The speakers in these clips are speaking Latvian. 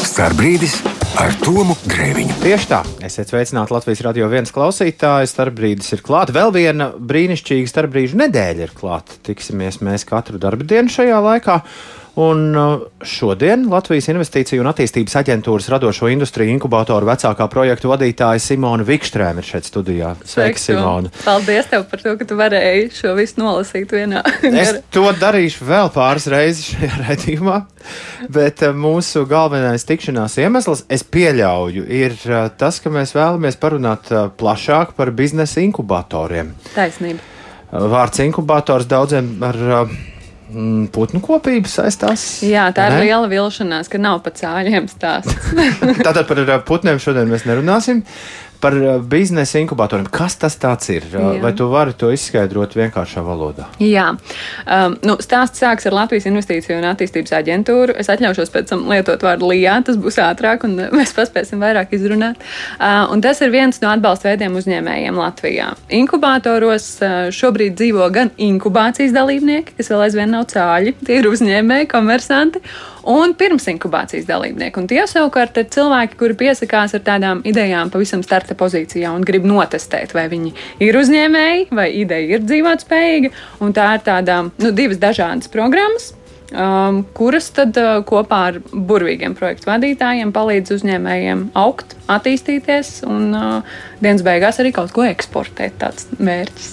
Starbrīdis ar Tomu Grēviņu. Tieši tā, esiet sveicināti Latvijas radio viens klausītāji. Starbrīdis ir klāta. Vēl viena brīnišķīga starpbrīžu nedēļa ir klāta. Tiksimies mēs katru darbu dienu šajā laikā. Un uh, šodien Latvijas Investīciju un attīstības aģentūras radošo industriju inkubatoru vecākā projektu vadītāja Simona Vikstrēma ir šeit studijā. Sveika, Simona! Paldies tev par to, ka tu varēji šo visu nolasīt vienā. es to darīšu vēl pāris reizes šajā raidījumā, bet uh, mūsu galvenais tikšanās iemesls, es pieļauju, ir uh, tas, ka mēs vēlamies parunāt plašāk par biznesa inkubatoriem. Taisnība. Vārds inkubators daudziem ar Mm, putnu kopība saistās. Jā, tā ir ne? liela vilšanās, ka nav pa cāļiem stāsts. Tātad par putniem šodien mēs nerunāsim par uh, biznesa inkubatoriem. Kas tas ir? Uh, Jā. Vai tu vari to izskaidrot vienkāršā valodā? Jā, um, nu, stāsts sāks ar Latvijas Investīciju un attīstības aģentūru. Es atļaušos pēc tam lietot vārdu LIA, tas būs ātrāk un mēs paspēsim vairāk izrunāt. Uh, tas ir viens no atbalsta veidiem uzņēmējiem Latvijā. Inkubatoros uh, šobrīd dzīvo gan inkubācijas dalībnieki, kas vēl aizvien nav cāļi, tie ir uzņēmēji, komersanti un pirms inkubācijas dalībnieki. Un tie savukārt ir cilvēki, kuri piesakās ar tādām idejām pavisam starta pozīcijā un grib notestēt, vai viņi ir uzņēmēji, vai ideja ir dzīvotspējīga. Un tā ir tāda, nu, divas dažādas programmas. Um, kuras tad uh, kopā ar burvīgiem projektu vadītājiem palīdz uzņēmējiem augt, attīstīties un uh, dienas beigās arī kaut ko eksportēt. Tāds mērķis.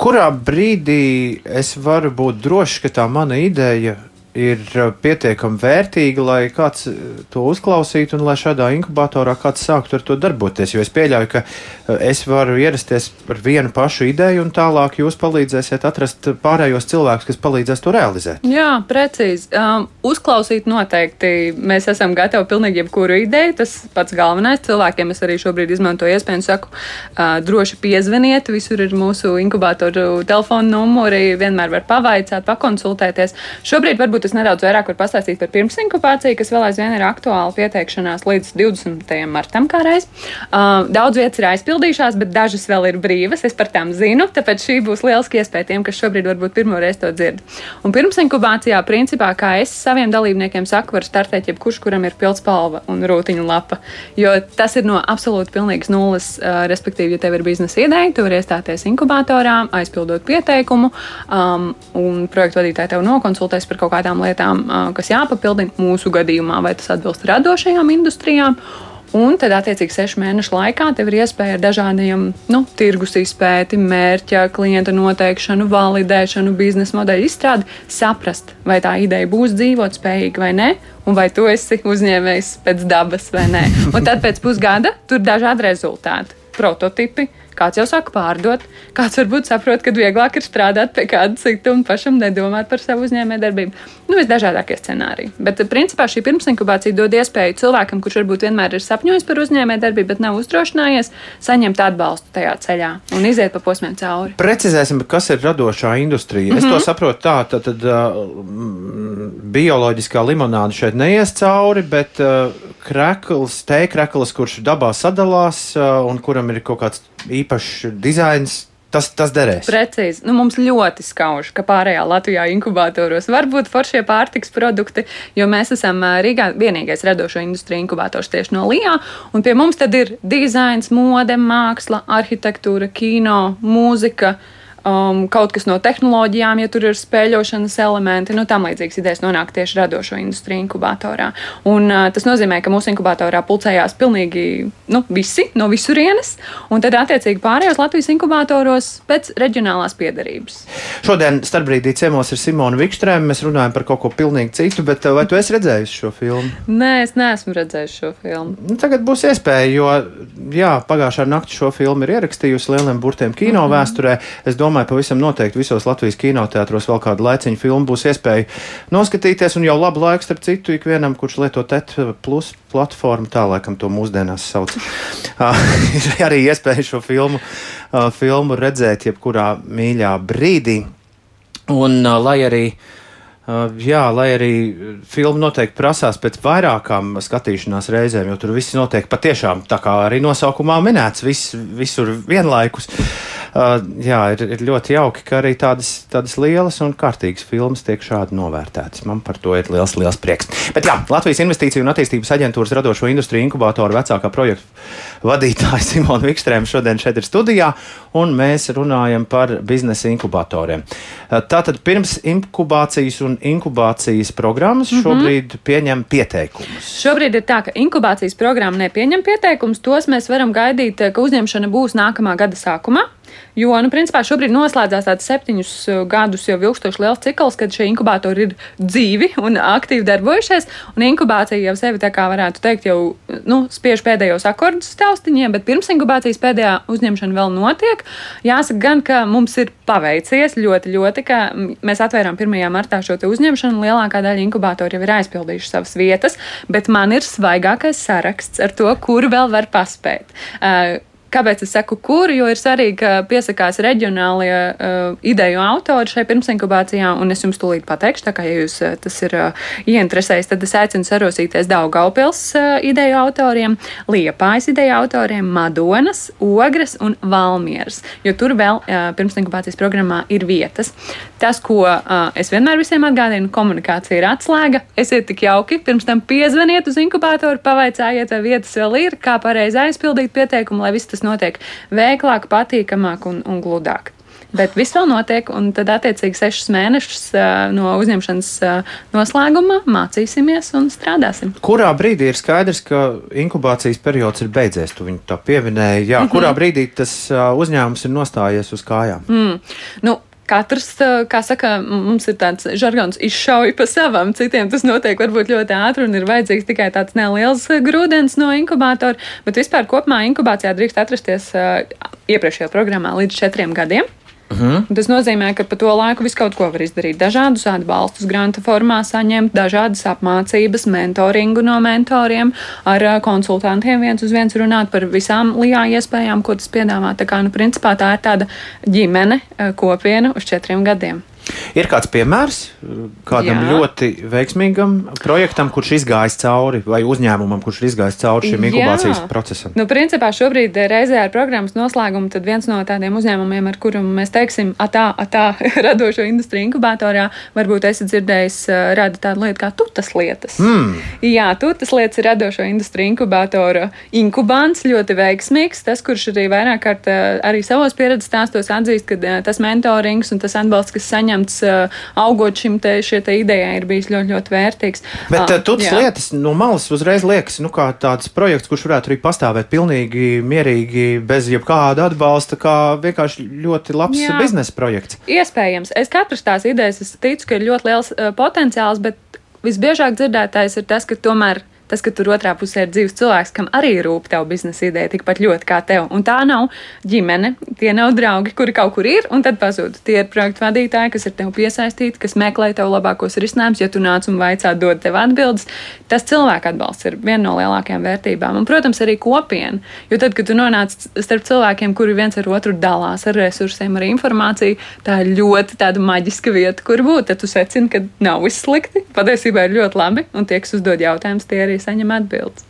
Kurā brīdī es varu būt drošs, ka tā mana ideja ir uh, pietiekami vērtīga, lai kāds uh, to uzklausītu un lai šādā inkubatorā kāds sāktu ar to darboties. Jo es pieļauju, ka uh, es varu ierasties ar vienu pašu ideju, un tālāk jūs palīdzēsiet atrast pārējos cilvēkus, kas palīdzēs to realizēt. Jā, precīzi. Um, uzklausīt noteikti mēs esam gatavi pilnīgi jebkuru ideju. Tas pats galvenais cilvēkiem es arī šobrīd izmantoju iespēju un saku, uh, droši piezvaniet. Visur ir mūsu inkubatoru telefona numuri, vienmēr var pavaicāt, pakonsultēties. Šobrīd varbūt varbūt es nedaudz vairāk varu pastāstīt par pirmsinkubāciju, kas vēl aizvien ir aktuāla pieteikšanās līdz 20. martam kā reiz. Uh, daudz vietas ir aizpildījušās, bet dažas vēl ir brīvas. Es par tām zinu, tāpēc šī būs lieliski iespēja tiem, kas šobrīd varbūt pirmo reizi to dzird. Un pirmsinkubācijā, principā, kā es saviem dalībniekiem saku, var startēt jebkurš, kuram ir pildspalva un rūtiņa lapa. Jo tas ir no absolūti pilnīgas nulles, uh, respektīvi, ja tev ir biznesa ideja, tu vari iestāties inkubatorā, aizpildot pieteikumu, um, un projektu vadītāji tev nokonsultēs par kaut kādām citām lietām, kas jāpapildina mūsu gadījumā, vai tas atbilst radošajām industrijām. Un tad, attiecīgi, sešu mēnešu laikā tev ir iespēja ar dažādiem nu, tirgus izpēti, mērķa, klienta noteikšanu, validēšanu, biznesa modeļu izstrādi, saprast, vai tā ideja būs dzīvot spējīga vai nē, un vai tu esi uzņēmējs pēc dabas vai nē. Un tad pēc pusgada tur ir dažādi rezultāti, prototipi Kāds jau saka pārdot, kāds varbūt saprot, ka vieglāk ir strādāt pie kāda cita un pašam nedomāt par savu uzņēmējdarbību. Nu, visdažādākie scenāriji. Bet, principā, šī pirmsinkubācija dod iespēju cilvēkam, kurš varbūt vienmēr ir sapņojis par uzņēmējdarbību, bet nav uzdrošinājies, saņemt atbalstu tajā ceļā un iziet pa posmiem cauri. Precizēsim, kas ir radošā industrija. Mm -hmm. Es to mhm. saprotu tā, tad, tad uh, bioloģiskā limonāde šeit neies cauri, bet uh, krekls, tēkrekls, kurš dabā sadalās uh, un kuram ir kaut kāds īpašs dizains. Tas, tas derēs. Precīzi. Nu, mums ļoti skauž, ka pārējā Latvijā inkubatoros var būt foršie pārtiks produkti, jo mēs esam Rīgā vienīgais radošo industriju inkubators tieši no Lijā. Un pie mums tad ir dizains, mode, māksla, arhitektūra, kino, mūzika. Uh, um, kaut kas no tehnoloģijām, ja tur ir spēļošanas elementi, nu, tam līdzīgas idejas nonāk tieši radošo industriju inkubatorā. Un, uh, tas nozīmē, ka mūsu inkubatorā pulcējās pilnīgi nu, visi no visurienes, un tad attiecīgi pārējos Latvijas inkubatoros pēc reģionālās piedarības. Šodien starpbrīdī ciemos ir Simona Vikstrēma. Mēs runājam par kaut ko pilnīgi citu, bet uh, vai tu esi redzējis šo filmu? Nē, es neesmu redzējis šo filmu. Nu, tagad būs iespēja, jo jā, pagājušā naktī šo filmu ir ierakstījusi lieliem burtiem kino mm -hmm. vēsturē. Domāju, pavisam noteikti visos Latvijas kinoteātros vēl kādu laiciņu filmu būs iespēja noskatīties, un jau labu laiku, starp citu, ikvienam, kurš lieto TET plus platformu, tā laikam to mūsdienās sauc. ir arī iespēja šo filmu, filmu redzēt jebkurā mīļā brīdī. Un lai arī jā, lai arī filma noteikti prasās pēc vairākām skatīšanās reizēm, jo tur viss notiek patiešām tā kā arī nosaukumā minēts, vis, visur vienlaikus. Uh, jā, ir, ir ļoti jauki, ka arī tādas, tādas lielas un kārtīgas filmas tiek šādi novērtētas. Man par to ir liels, liels prieks. Bet jā, Latvijas Investīciju un attīstības aģentūras radošo industriju inkubātoru vecākā projekta vadītāja Simona Vikstrēma šodien šeit ir studijā, un mēs runājam par biznesa inkubatoriem. Tātad pirms inkubācijas un inkubācijas programmas mm -hmm. šobrīd pieņem pieteikumus. Šobrīd ir tā, ka inkubācijas programma nepieņem pieteikumus. Tos mēs varam gaidīt, ka uzņemšana būs nākamā gada sākumā. Jo, nu, principā šobrīd noslēdzās tāds septiņus uh, gadus jau ilgstošs liels cikls, kad šie inkubatori ir dzīvi un aktīvi darbojušies. Un inkubācija jau sevi, tā kā varētu teikt, jau nu, spiež pēdējos akordus taustiņiem, bet pirms inkubācijas pēdējā uzņemšana vēl notiek. Jāsaka gan, ka mums ir paveicies ļoti, ļoti, ka mēs atvērām 1. martā šo uzņemšanu. Lielākā daļa inkubātori jau ir aizpildījuši savas vietas, bet man ir svaigākais saraksts ar to, kur vēl var paspēt. Uh, Kāpēc es saku, kur? Jo ir svarīgi, ka piesakās reģionālie uh, ideju autori šai pirmsinkubācijā, un es jums tūlīt pateikšu, tā kā ja jūs uh, tas ir uh, ieinteresējis, tad es aicinu sarosīties Daugaupils uh, ideju autoriem, Liepājas ideju autoriem, Madonas, Ogres un Valmieras, jo tur vēl uh, pirmsinkubācijas programmā ir vietas. Tas, ko uh, es vienmēr visiem atgādinu, komunikācija ir atslēga. Esiet tik jauki, pirms tam piezvaniet uz inkubātoru, pavaicājiet, vai vietas vēl ir, kā pareizi aizpildīt pieteikumu, lai viss tas notiek veiklāk, patīkamāk un, un gludāk. Bet viss vēl notiek, un tad, attiecīgi, sešus mēnešus no uzņemšanas noslēguma mācīsimies un strādāsim. Kurā brīdī ir skaidrs, ka inkubācijas periods ir beidzies? Tu viņu tā pieminēji. Jā, mm -hmm. kurā brīdī tas uzņēmums ir nostājies uz kājām? Mm. Nu, katrs, kā saka, mums ir tāds žargons izšauj pa savam, citiem tas notiek varbūt ļoti ātri un ir vajadzīgs tikai tāds neliels grūdienis no inkubātora, bet vispār kopumā inkubācijā drīkst atrasties iepriekšējā programmā līdz četriem gadiem. Uh mhm. -huh. Tas nozīmē, ka pa to laiku visu kaut ko var izdarīt. Dažādus atbalstus granta formā saņemt, dažādas apmācības, mentoringu no mentoriem, ar konsultantiem viens uz viens runāt par visām lijā iespējām, ko tas piedāvā. Tā kā, nu, principā tā ir tāda ģimene, kopiena uz četriem gadiem. Ir kāds piemērs kādam Jā. ļoti veiksmīgam projektam, kurš izgājis cauri, vai uzņēmumam, kurš ir izgājis cauri šim inkubācijas Jā. procesam? Nu, principā šobrīd reizē ar programmas noslēgumu viens no tādiem uzņēmumiem, ar kuru mēs teiksim, atā, atā radošo industriju inkubatorā, varbūt esat dzirdējis, rada tādu lietu kā tutas lietas. Mm. Jā, tutas lietas ir radošo industriju inkubatora inkubants, ļoti veiksmīgs. Tas, kurš arī vairāk kārt arī savos pieredzes stāstos atzīst, ka tas mentorings un tas atbalsts, kas saņem saņemts augot šim te, te idejai, ir bijis ļoti, ļoti vērtīgs. Bet uh, tuts lietas no malas uzreiz liekas, nu, kā tāds projekts, kurš varētu arī pastāvēt pilnīgi mierīgi, bez jebkāda atbalsta, kā vienkārši ļoti labs jā. biznesa projekts. Iespējams. Es katrs tās idejas, es ticu, ka ir ļoti liels uh, potenciāls, bet visbiežāk dzirdētais ir tas, ka tomēr tas, ka tur otrā pusē ir dzīves cilvēks, kam arī rūp tev biznesa ideja tikpat ļoti kā tev. Un tā nav ģimene, tie nav draugi, kuri kaut kur ir un tad pazūd. Tie ir projektu vadītāji, kas ir tev piesaistīti, kas meklē tev labākos risinājumus. Ja tu nāc un vaicā, dod tev atbildes, tas cilvēka atbalsts ir viena no lielākajām vērtībām. Un, protams, arī kopiena. Jo tad, kad tu nonāc starp cilvēkiem, kuri viens ar otru dalās ar resursiem, ar informāciju, tā ir ļoti tāda maģiska vieta, kur būt. Tad tu secini, ka nav viss slikti. Patiesībā ir ļoti labi, un tie, kas uzdod jautājumus, tie arī saņem atbildes.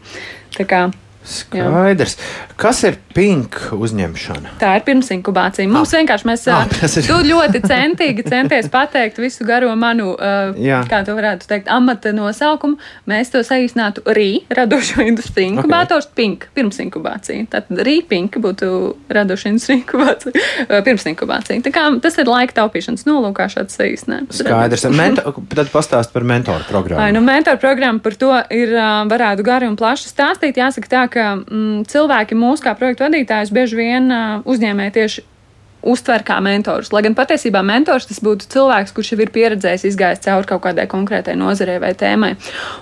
Tā kā Skaidrs. Jā. Kas ir pink uzņemšana? Tā ir pirms inkubācija. Mums ah. vienkārši mēs ah, ir... tu ļoti centīgi centies pateikt visu garo manu, uh, kā to varētu teikt, amata nosaukumu. Mēs to saīsinātu Rī, radošo industriju inkubātors, okay. pink, pirms inkubācija. Tātad Rī, pink būtu radošo industriju inkubācija, pirms inkubācija. Tā kā tas ir laika taupīšanas nolūkā šāds saīsinājums. Skaidrs. Mento, tad pastāst par mentoru programmu. Ai, nu, mentoru programmu par to ir, varētu gari un plaši stāstīt. Jāsaka tā, ka mm, cilvēki mūsu kā projektu vadītājus bieži vien uh, uzņēmē tieši uztver kā mentors. Lai gan patiesībā mentors tas būtu cilvēks, kurš jau ir pieredzējis, izgājis cauri kaut kādai konkrētai nozarei vai tēmai.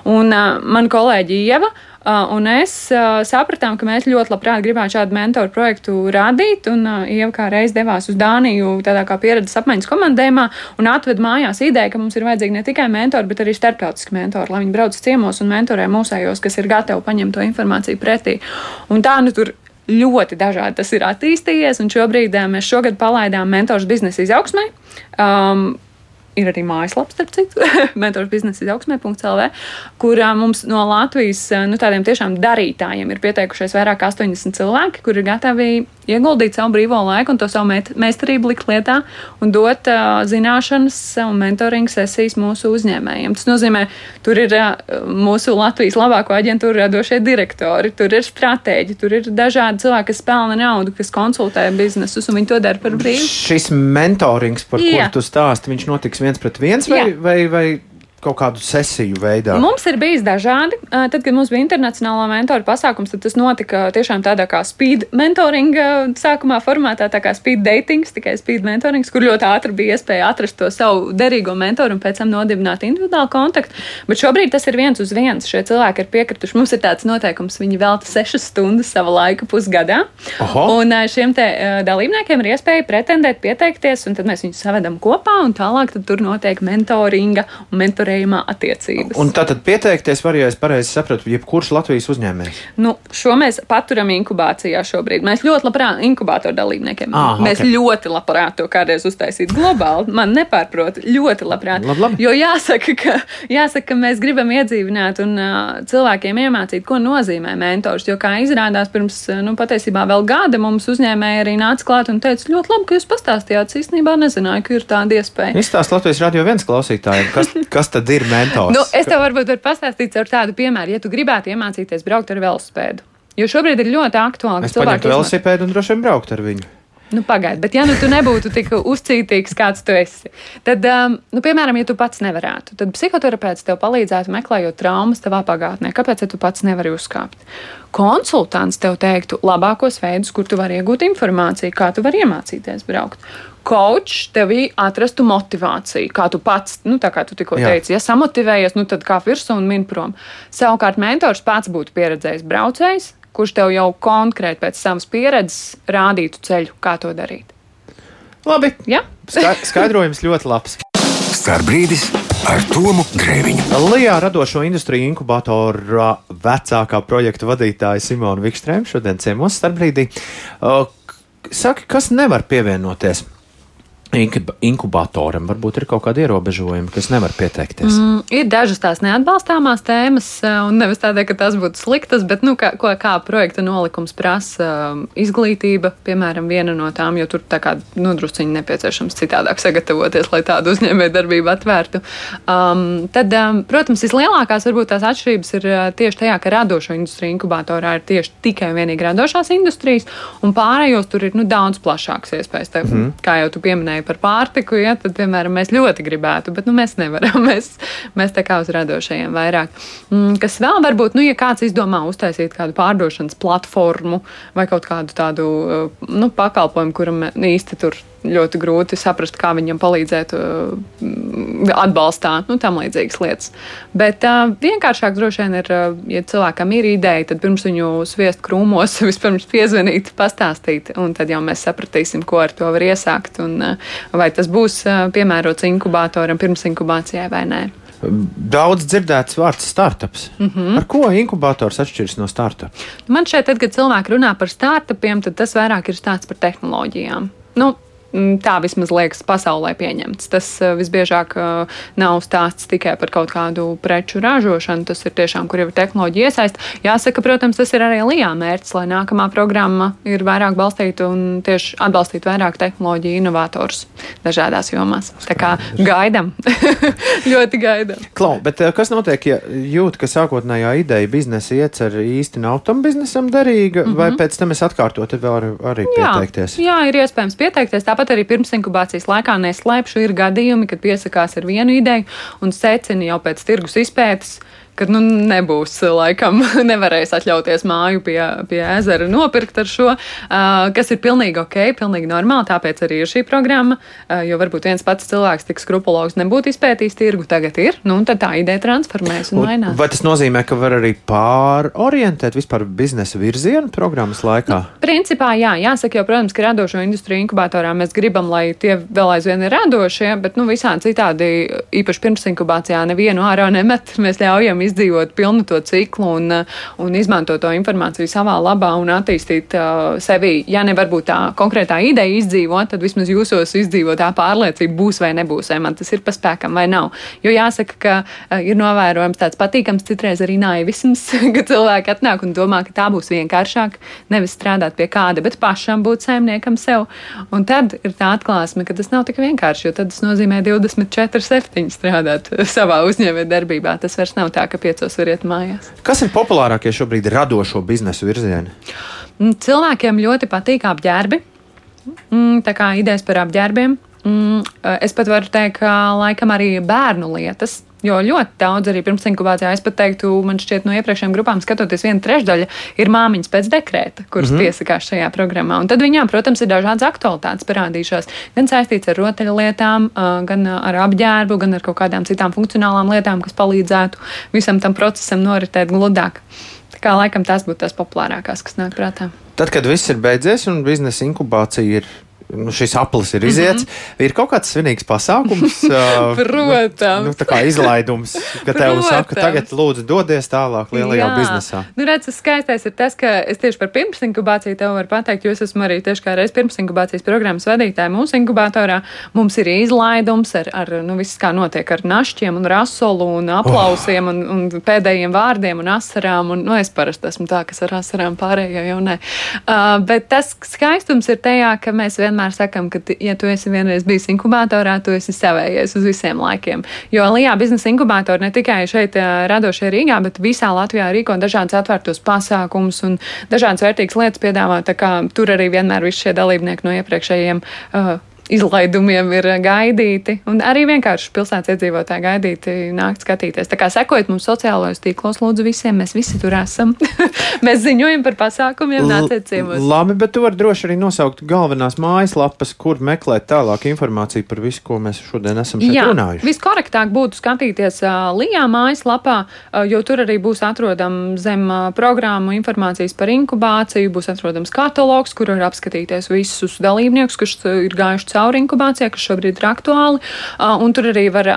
Un uh, man kolēģi Ieva. Uh, un es uh, sapratām, ka mēs ļoti labprāt gribētu šādu mentoru projektu radīt. Un uh, Ieva kā reiz devās uz Dāniju, tādā kā pieredzes apmaiņas komandējumā, un atved mājās ideju, ka mums ir vajadzīgi ne tikai mentori, bet arī starptautiski mentori, lai viņi brauc ciemos un mentorē mūsējos, kas ir gatavi paņemt to informāciju pretī. Un tā nu tur ļoti dažādi tas ir attīstījies, šobrīd mēs šogad palaidām mentors biznesa izaugsmai. Um, ir arī mājaslapa, starp citu, mentors biznesa izaugsmē.cl, kur mums no Latvijas nu, tādiem tiešām darītājiem ir pieteikušies vairāk kā 80 cilvēki, kuri ir gatavi ieguldīt savu brīvo laiku un to savu meistarību likt lietā un dot uh, zināšanas un mentoringa sesijas mūsu uzņēmējiem. Tas nozīmē, tur ir uh, mūsu Latvijas labāko aģentūru radošie direktori, tur ir stratēģi, tur ir dažādi cilvēki, kas pelna naudu, kas konsultē biznesus, un viņi to dara par brīvu. Šis mentorings, par Jā. kuru tu stāsti, viņš notiks viens pret viens vai, Jā. vai, vai kaut kādu sesiju veidā? Mums ir bijis dažādi. Tad, kad mums bija internacionālā mentora pasākums, tad tas notika tiešām tādā kā speed mentoringa sākumā formātā, tā kā speed datings, tikai speed mentorings, kur ļoti ātri bija iespēja atrast to savu derīgo mentoru un pēc tam nodibināt individuālu kontaktu. Bet šobrīd tas ir viens uz viens. Šie cilvēki ir piekrituši. Mums ir tāds noteikums, viņi velta sešas stundas sava laika pusgadā. Oho. Un šiem te dalībniekiem ir iespēja pretendēt, pieteikties, un tad mēs viņus savedam kopā, un tālāk tur notiek mentoringa un mentoringa konkurējumā attiecības. Un tātad pieteikties var, ja es pareizi sapratu, jebkurš Latvijas uzņēmējs. Nu, šo mēs paturam inkubācijā šobrīd. Mēs ļoti labprāt inkubātoru dalībniekiem. Ah, mēs okay. ļoti labprāt to kādreiz uztaisīt globāli. Man nepārprot, ļoti labprāt. Lab, labi. Jo jāsaka ka, jāsaka, ka mēs gribam iedzīvināt un uh, cilvēkiem iemācīt, ko nozīmē mentors. Jo, kā izrādās, pirms nu, patiesībā vēl gada mums uzņēmēji arī nāca klāt un teica, ļoti labi, ka jūs pastāstījāt. Es īstenībā nezināju, ka ir tāda iespēja. Izstāst Latvijas radio viens klausītājiem, kas, kas tad ir mentors? Nu, es tev varbūt varu pastāstīt ar tādu piemēru, ja tu gribētu iemācīties braukt ar velosipēdu. Jo šobrīd ir ļoti aktuāli. Es paņemtu velosipēdu un droši vien braukt ar viņu. Nu, Pagaidiet, bet ja nu tu nebūtu tik uzcītīgs, kāds tu esi, tad, um, nu, piemēram, ja tu pats nevarētu, tad psihoterapeits tev palīdzētu meklējot traumas tavā pagātnē. Kāpēc ja tu pats nevari uzkāpt? Konsultants tev teiktu labākos veidus, kur tu vari iegūt informāciju, kā tu vari iemācīties braukt coach tevī atrastu motivāciju, kā tu pats, nu, tā kā tu tikko Jā. teici, ja samotivējies, nu, tad kā virsū un min prom. Savukārt mentors pats būtu pieredzējis braucējs, kurš tev jau konkrēti pēc savas pieredzes rādītu ceļu, kā to darīt. Labi. Ja? Skaidrojums ļoti labs. Starbrīdis ar Tomu Grēviņu. Lijā radošo industriju inkubatora vecākā projekta vadītāja Simona Vikstrēma šodien ciemos starpbrīdī. Saki, kas nevar pievienoties? Inkubatoram varbūt ir kaut kādi ierobežojumi, kas nevar pieteikties? Mm, ir dažas tās neatbalstāmās tēmas, eh, un nevis tādēļ, ka tās būtu sliktas, bet nu, kā, ko, kā projekta nolikums prasa um, izglītība, piemēram, viena no tām, jo tur tā kā nodrusciņi nepieciešams citādāk sagatavoties, lai tādu uzņēmēju darbību atvērtu. Um, tad, um, protams, vislielākās varbūt tās atšķirības ir uh, tieši tajā, ka radošo industriju inkubatorā ir tieši tikai un vienīgi radošās industrijas, un pārējos tur ir nu, daudz plašāks iespējas. Te, mm. Kā jau tu pieminēji, runāja par pārtiku, ja, tad, piemēram, mēs ļoti gribētu, bet nu, mēs nevaram. Mēs, mēs tā kā uz radošajiem vairāk. Mm, kas vēl varbūt, nu, ja kāds izdomā uztaisīt kādu pārdošanas platformu vai kaut kādu tādu nu, pakalpojumu, kuram īsti tur ļoti grūti saprast, kā viņam palīdzēt, uh, atbalstāt, nu, tam līdzīgas lietas. Bet uh, vienkāršāk droši vien ir, uh, ja cilvēkam ir ideja, tad pirms viņu sviest krūmos, vispirms piezvanīt, pastāstīt, un tad jau mēs sapratīsim, ko ar to var iesākt, un vai tas būs piemērots inkubatoram pirms inkubācijai vai nē. Daudz dzirdēts vārds startups. Mm -hmm. Ar ko inkubators atšķiras no startupa? Man šeit, tad, kad cilvēki runā par startupiem, tad tas vairāk ir stāsts par tehnoloģijām. Nu, tā vismaz liekas pasaulē pieņemts. Tas uh, visbiežāk uh, nav stāsts tikai par kaut kādu preču ražošanu, tas ir tiešām, kur jau ir tehnoloģija iesaist. Jāsaka, protams, tas ir arī Lijā mērķis, lai nākamā programma ir vairāk balstīta un tieši atbalstītu vairāk tehnoloģiju inovatorus dažādās jomās. Tā kā gaidam, ļoti gaidam. Klau, bet uh, kas notiek, ja jūt, ka sākotnējā ideja biznesa iecer īsti nav tam biznesam derīga, mm -hmm. vai pēc tam es atkārtot vēl arī pieteikties? Jā, jā, ir iespējams pieteikties. Tā Tāpat arī pirms inkubācijas laikā neslēpšu, ir gadījumi, kad piesakās ar vienu ideju un secina jau pēc tirgus izpētes, ka nu, nebūs laikam, nevarēs atļauties māju pie, pie ezera nopirkt ar šo, uh, kas ir pilnīgi ok, pilnīgi normāli. Tāpēc arī ir šī programma, uh, jo varbūt viens pats cilvēks tik skrupulogs nebūtu izpētījis tirgu, tagad ir, nu, tad tā ideja transformēs un mainās. Vai tas nozīmē, ka var arī pārorientēt vispār biznesa virzienu programmas laikā? Nu, principā, jā, jāsaka, jo, protams, ka radošo industriju inkubatorā mēs gribam, lai tie vēl aizvien ir radošie, bet, nu, visādi citādi, īpaši pirms inkubācijā nevienu ārā nemet, mēs ļaujam izdzīvot pilnu to ciklu un, un izmantot to informāciju savā labā un attīstīt uh, sevi. Ja nevar būt tā konkrētā ideja izdzīvot, tad vismaz jūsos izdzīvot tā pārliecība būs vai nebūs, vai man tas ir pa spēkam vai nav. Jo jāsaka, ka uh, ir novērojams tāds patīkams citreiz arī naivisms, ka cilvēki atnāk un domā, ka tā būs vienkāršāk, nevis strādāt pie kāda, bet pašam būt saimniekam sev. Un tad ir tā atklāsme, ka tas nav tik vienkārši, jo tad tas nozīmē 24, 7 strādāt savā uzņēmējdarbībā. Tas vairs nav tā, ka piecos var iet mājās. Kas ir populārākie šobrīd radošo biznesu virzieni? Mm, cilvēkiem ļoti patīk apģērbi. Mm, tā kā idejas par apģērbiem. Mm, es pat varu teikt, ka laikam arī bērnu lietas. Jo ļoti daudz arī pirms inkubācijā, es pat teiktu, man šķiet, no iepriekšējām grupām skatoties, viena trešdaļa ir māmiņas pēc dekrēta, kuras mm -hmm. piesakās šajā programmā. Un tad viņām, protams, ir dažādas aktualitātes parādījušās. Gan saistīts ar rotaļlietām, gan ar apģērbu, gan ar kaut kādām citām funkcionālām lietām, kas palīdzētu visam tam procesam noritēt gludāk. Tā kā laikam tās būtu tās populārākās, kas nāk prātā. Tad, kad viss ir beidzies un biznesa inkubācija ir nu, šis aplis ir iziets. Mm -hmm. Ir kaut kāds svinīgs pasākums, Protams. Nu, tā kā izlaidums, ka tev saka, tagad lūdzu dodies tālāk lielajā Jā. biznesā. Nu, redz, skaistais ir tas, ka es tieši par pirms inkubāciju tev varu pateikt, jo es esmu arī tieši kā reiz pirms inkubācijas programmas vadītāja mūsu inkubatorā. Mums ir izlaidums ar, ar nu, viss kā notiek ar našķiem un rasolu un aplausiem oh. un, un pēdējiem vārdiem un asarām. Un, nu, es parasti esmu tā, kas ar asarām pārējo jau ne. Uh, bet tas skaistums ir tajā, ka mēs vienmēr vienmēr sakam, ka, ja tu esi vienreiz bijis inkubatorā, tu esi savējies uz visiem laikiem. Jo Lijā biznesa inkubatori ne tikai šeit radošie Rīgā, bet visā Latvijā rīko dažādas atvērtos pasākumus un dažādas vērtīgas lietas piedāvā. Tur arī vienmēr visi šie dalībnieki no iepriekšējiem uh, izlaidumiem ir gaidīti, un arī vienkārši pilsētas iedzīvotāji gaidīti nākt skatīties. Tā kā sekojiet mums sociālajos tīklos, lūdzu, visiem mēs visi tur esam. mēs ziņojam par pasākumiem, nāciet ciemos. Labi, bet tu vari droši arī nosaukt galvenās mājaslapas, kur meklēt tālāk informāciju par visu, ko mēs šodien esam šeit Jā, runājuši. Viskorektāk būtu skatīties uh, Lijā mājaslapā, uh, jo tur arī būs atrodams zem uh, programmu informācijas par inkubāciju, būs atrodams katalogs, kur var apskatīties visus dalībniekus, kas ir gājuši cauri inkubācijai, kas šobrīd ir aktuāli. Un tur arī var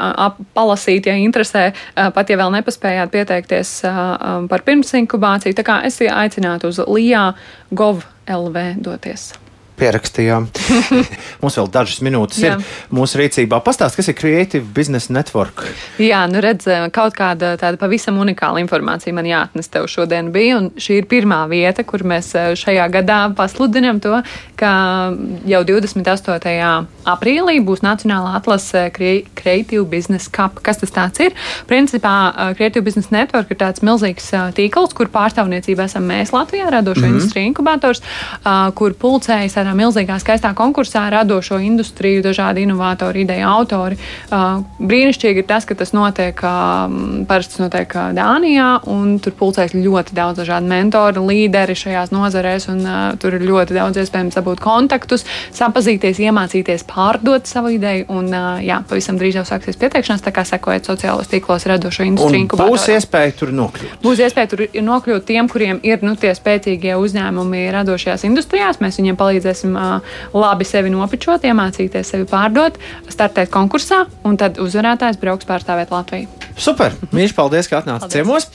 palasīt, ja interesē, pat ja vēl nepaspējāt pieteikties par pirms inkubāciju. Tā kā es aicinātu uz LIA gov LV doties pierakstījām. Mums vēl dažas minūtes Jā. ir mūsu rīcībā. Pastāst, kas ir Creative Business Network? Jā, nu redz, kaut kāda tāda pavisam unikāla informācija man jāatnes tev šodien bija, un šī ir pirmā vieta, kur mēs eh, šajā gadā pasludinām to, ka jau 28. aprīlī būs Nacionālā atlase Creative Business Cup. Kas tas tāds ir? Principā eh, Creative Business Network ir tāds milzīgs eh, tīkls, kur pārstāvniecība esam mēs Latvijā, radošo mm -hmm. industriju inkubators, kur pulcējas ar milzīgā, skaistā konkursā radošo industriju, dažādi inovatori, ideja autori. Uh, brīnišķīgi ir tas, ka tas notiek uh, parasti notiek uh, Dānijā, un tur pulcēs ļoti daudz dažādu mentoru, līderi šajās nozarēs, un uh, tur ir ļoti daudz iespējams dabūt kontaktus, sapazīties, iemācīties, pārdot savu ideju, un uh, jā, pavisam drīz jau sāksies pieteikšanās, tā kā sekojiet sociālos tīklos radošo industriju. Būs iespēja tur nokļūt. Būs iespēja tur nokļūt tiem, kuriem ir nu, tie spēcīgie uzņēmumi radošajās industrijās. Mēs viņiem palīdzēsim varēsim labi sevi nopičot, iemācīties sevi pārdot, startēt konkursā, un tad uzvarētājs brauks pārstāvēt Latviju. Super! Mīļš, paldies, ka atnācāt ciemos.